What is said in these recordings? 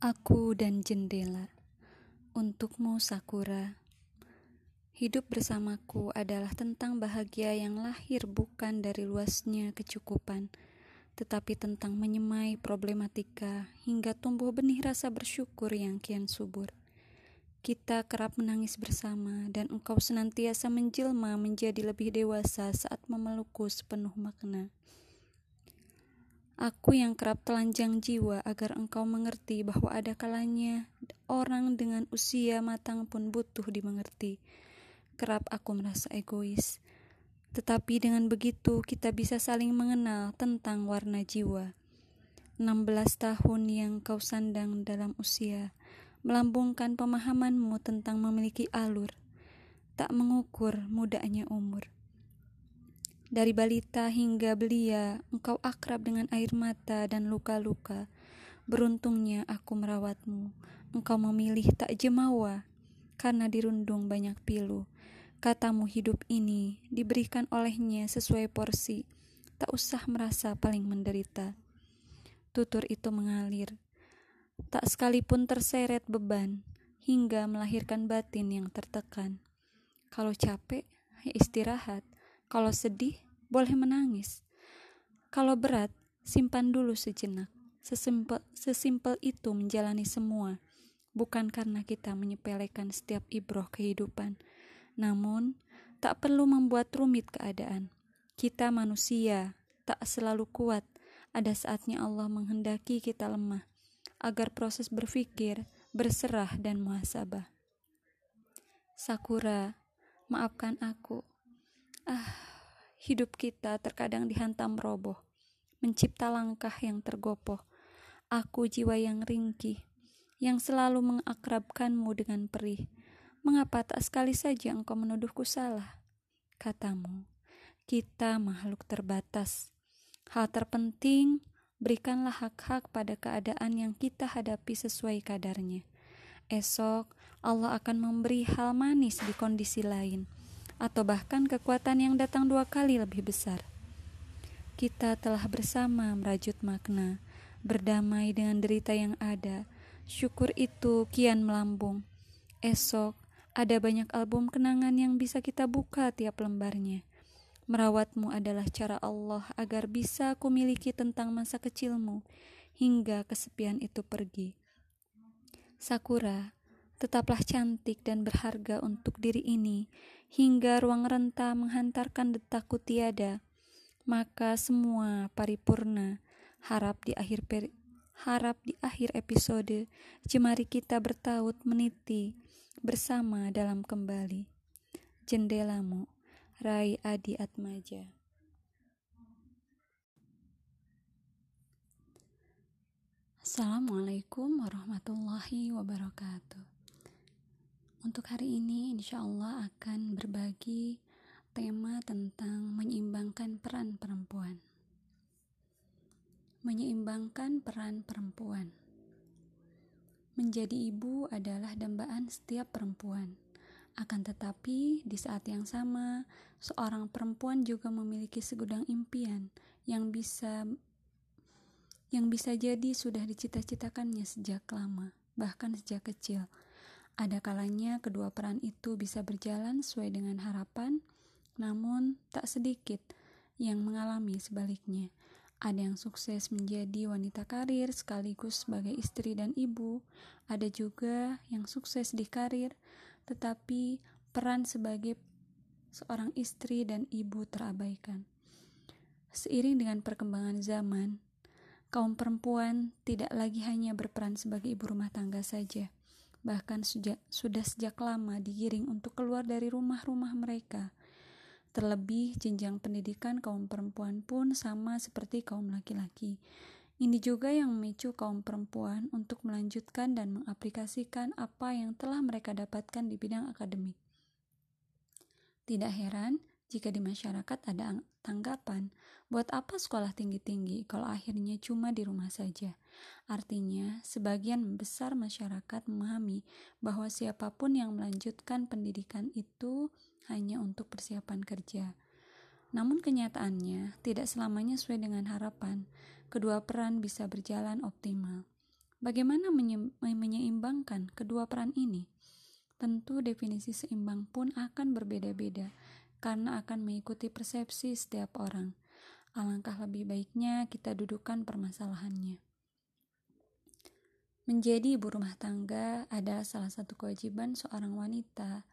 Aku dan jendela untukmu, Sakura. Hidup bersamaku adalah tentang bahagia yang lahir bukan dari luasnya kecukupan, tetapi tentang menyemai problematika hingga tumbuh benih rasa bersyukur yang kian subur. Kita kerap menangis bersama, dan engkau senantiasa menjelma menjadi lebih dewasa saat memelukku sepenuh makna. Aku yang kerap telanjang jiwa agar engkau mengerti bahwa ada kalanya orang dengan usia matang pun butuh dimengerti. Kerap aku merasa egois. Tetapi dengan begitu kita bisa saling mengenal tentang warna jiwa. 16 tahun yang kau sandang dalam usia, melambungkan pemahamanmu tentang memiliki alur, tak mengukur mudanya umur. Dari balita hingga belia, engkau akrab dengan air mata dan luka-luka. Beruntungnya aku merawatmu. Engkau memilih tak jemawa, karena dirundung banyak pilu. Katamu hidup ini diberikan olehnya sesuai porsi. Tak usah merasa paling menderita. Tutur itu mengalir. Tak sekalipun terseret beban, hingga melahirkan batin yang tertekan. Kalau capek, ya istirahat kalau sedih, boleh menangis. Kalau berat, simpan dulu sejenak. Sesimpel, sesimpel itu menjalani semua, bukan karena kita menyepelekan setiap ibroh kehidupan. Namun, tak perlu membuat rumit keadaan. Kita manusia, tak selalu kuat. Ada saatnya Allah menghendaki kita lemah, agar proses berpikir, berserah, dan muhasabah. Sakura, maafkan aku Ah, hidup kita terkadang dihantam roboh, mencipta langkah yang tergopoh. Aku jiwa yang ringkih, yang selalu mengakrabkanmu dengan perih. Mengapa tak sekali saja engkau menuduhku salah? Katamu, kita makhluk terbatas. Hal terpenting, berikanlah hak-hak pada keadaan yang kita hadapi sesuai kadarnya. Esok, Allah akan memberi hal manis di kondisi lain atau bahkan kekuatan yang datang dua kali lebih besar. Kita telah bersama merajut makna, berdamai dengan derita yang ada. Syukur itu kian melambung. Esok ada banyak album kenangan yang bisa kita buka tiap lembarnya. Merawatmu adalah cara Allah agar bisa aku miliki tentang masa kecilmu hingga kesepian itu pergi. Sakura, tetaplah cantik dan berharga untuk diri ini, hingga ruang renta menghantarkan detakku tiada. Maka semua paripurna, harap di akhir peri harap di akhir episode, jemari kita bertaut meniti bersama dalam kembali. Jendelamu, Rai Adi Atmaja. Assalamualaikum warahmatullahi wabarakatuh. Untuk hari ini, insya Allah akan berbagi tema tentang menyeimbangkan peran perempuan. Menyeimbangkan peran perempuan. Menjadi ibu adalah dambaan setiap perempuan. Akan tetapi, di saat yang sama, seorang perempuan juga memiliki segudang impian yang bisa yang bisa jadi sudah dicita-citakannya sejak lama, bahkan sejak kecil ada kalanya kedua peran itu bisa berjalan sesuai dengan harapan, namun tak sedikit yang mengalami sebaliknya. Ada yang sukses menjadi wanita karir sekaligus sebagai istri dan ibu, ada juga yang sukses di karir, tetapi peran sebagai seorang istri dan ibu terabaikan. Seiring dengan perkembangan zaman, kaum perempuan tidak lagi hanya berperan sebagai ibu rumah tangga saja bahkan sudah, sudah sejak lama digiring untuk keluar dari rumah-rumah mereka. Terlebih, jenjang pendidikan kaum perempuan pun sama seperti kaum laki-laki. Ini juga yang memicu kaum perempuan untuk melanjutkan dan mengaplikasikan apa yang telah mereka dapatkan di bidang akademik. Tidak heran jika di masyarakat ada tanggapan, buat apa sekolah tinggi-tinggi kalau akhirnya cuma di rumah saja? Artinya, sebagian besar masyarakat memahami bahwa siapa pun yang melanjutkan pendidikan itu hanya untuk persiapan kerja. Namun kenyataannya tidak selamanya sesuai dengan harapan. Kedua peran bisa berjalan optimal. Bagaimana menyeimbangkan kedua peran ini? Tentu definisi seimbang pun akan berbeda-beda karena akan mengikuti persepsi setiap orang. Alangkah lebih baiknya kita dudukkan permasalahannya. Menjadi ibu rumah tangga adalah salah satu kewajiban seorang wanita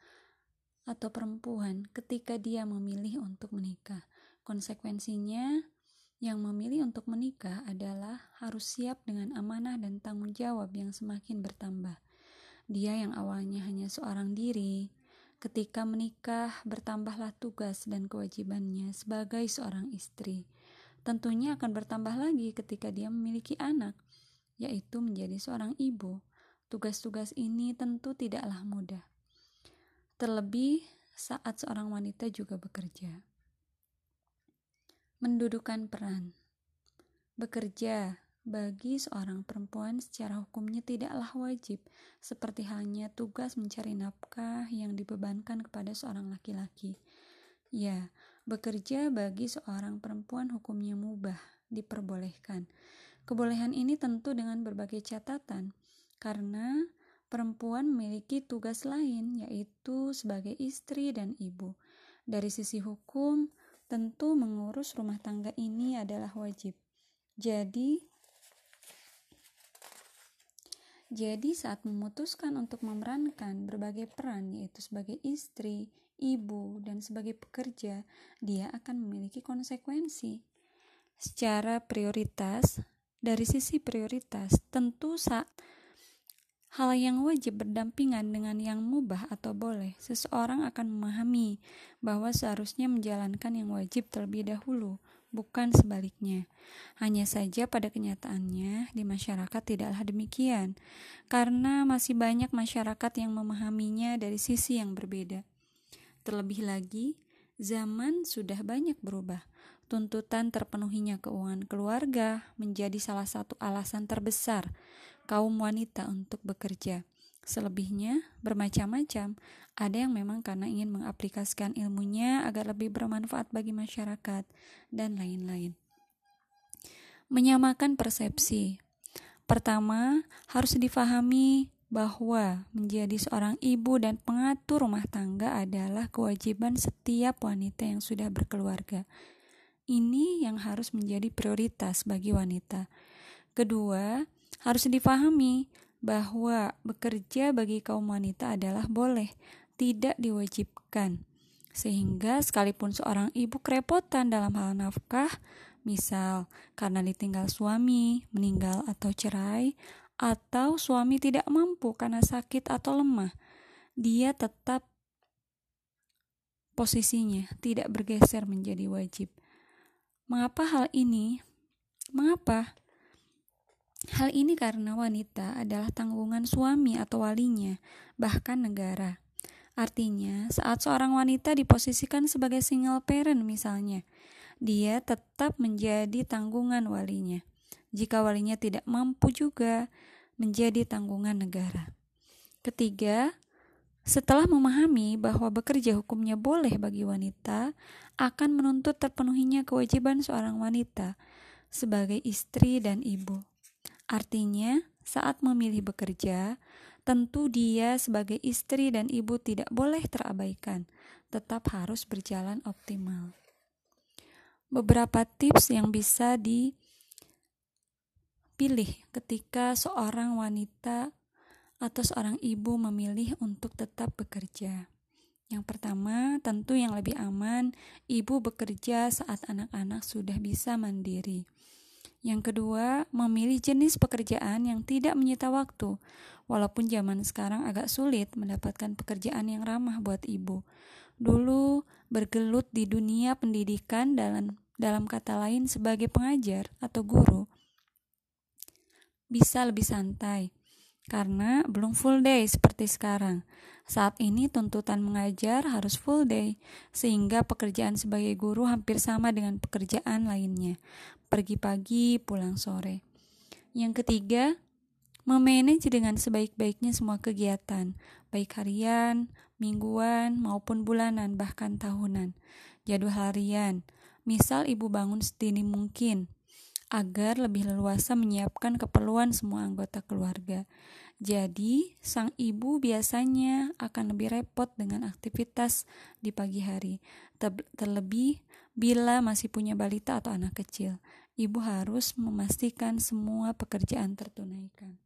atau perempuan ketika dia memilih untuk menikah. Konsekuensinya, yang memilih untuk menikah adalah harus siap dengan amanah dan tanggung jawab yang semakin bertambah. Dia yang awalnya hanya seorang diri, ketika menikah bertambahlah tugas dan kewajibannya sebagai seorang istri. Tentunya akan bertambah lagi ketika dia memiliki anak, yaitu menjadi seorang ibu. Tugas-tugas ini tentu tidaklah mudah. Terlebih saat seorang wanita juga bekerja. Mendudukan peran. Bekerja bagi seorang perempuan secara hukumnya tidaklah wajib, seperti halnya tugas mencari nafkah yang dibebankan kepada seorang laki-laki. Ya, bekerja bagi seorang perempuan hukumnya mubah, diperbolehkan. Kebolehan ini tentu dengan berbagai catatan, karena perempuan memiliki tugas lain, yaitu sebagai istri dan ibu. Dari sisi hukum, tentu mengurus rumah tangga ini adalah wajib. Jadi, jadi saat memutuskan untuk memerankan berbagai peran yaitu sebagai istri, ibu, dan sebagai pekerja, dia akan memiliki konsekuensi. Secara prioritas, dari sisi prioritas, tentu saat hal yang wajib berdampingan dengan yang mubah atau boleh, seseorang akan memahami bahwa seharusnya menjalankan yang wajib terlebih dahulu, bukan sebaliknya. Hanya saja pada kenyataannya di masyarakat tidaklah demikian, karena masih banyak masyarakat yang memahaminya dari sisi yang berbeda. Terlebih lagi, zaman sudah banyak berubah. Tuntutan terpenuhinya keuangan keluarga menjadi salah satu alasan terbesar kaum wanita untuk bekerja. Selebihnya bermacam-macam. Ada yang memang karena ingin mengaplikasikan ilmunya agar lebih bermanfaat bagi masyarakat dan lain-lain. Menyamakan persepsi. Pertama, harus difahami bahwa menjadi seorang ibu dan pengatur rumah tangga adalah kewajiban setiap wanita yang sudah berkeluarga. Ini yang harus menjadi prioritas bagi wanita. Kedua, harus difahami bahwa bekerja bagi kaum wanita adalah boleh, tidak diwajibkan. Sehingga sekalipun seorang ibu kerepotan dalam hal nafkah, misal karena ditinggal suami, meninggal atau cerai, atau suami tidak mampu karena sakit atau lemah, dia tetap posisinya tidak bergeser menjadi wajib. Mengapa hal ini? Mengapa? Hal ini karena wanita adalah tanggungan suami atau walinya, bahkan negara. Artinya, saat seorang wanita diposisikan sebagai single parent misalnya, dia tetap menjadi tanggungan walinya. Jika walinya tidak mampu juga menjadi tanggungan negara. Ketiga, setelah memahami bahwa bekerja hukumnya boleh bagi wanita, akan menuntut terpenuhinya kewajiban seorang wanita sebagai istri dan ibu. Artinya, saat memilih bekerja, tentu dia sebagai istri dan ibu tidak boleh terabaikan, tetap harus berjalan optimal. Beberapa tips yang bisa dipilih ketika seorang wanita atau seorang ibu memilih untuk tetap bekerja. Yang pertama, tentu yang lebih aman, ibu bekerja saat anak-anak sudah bisa mandiri. Yang kedua, memilih jenis pekerjaan yang tidak menyita waktu. Walaupun zaman sekarang agak sulit mendapatkan pekerjaan yang ramah buat ibu. Dulu bergelut di dunia pendidikan dalam dalam kata lain sebagai pengajar atau guru bisa lebih santai karena belum full day seperti sekarang. Saat ini tuntutan mengajar harus full day, sehingga pekerjaan sebagai guru hampir sama dengan pekerjaan lainnya. Pergi pagi, pulang sore. Yang ketiga, memanage dengan sebaik-baiknya semua kegiatan, baik harian, mingguan, maupun bulanan, bahkan tahunan. Jadwal harian, misal ibu bangun sedini mungkin, agar lebih leluasa menyiapkan keperluan semua anggota keluarga. Jadi, sang ibu biasanya akan lebih repot dengan aktivitas di pagi hari, terlebih bila masih punya balita atau anak kecil. Ibu harus memastikan semua pekerjaan tertunaikan.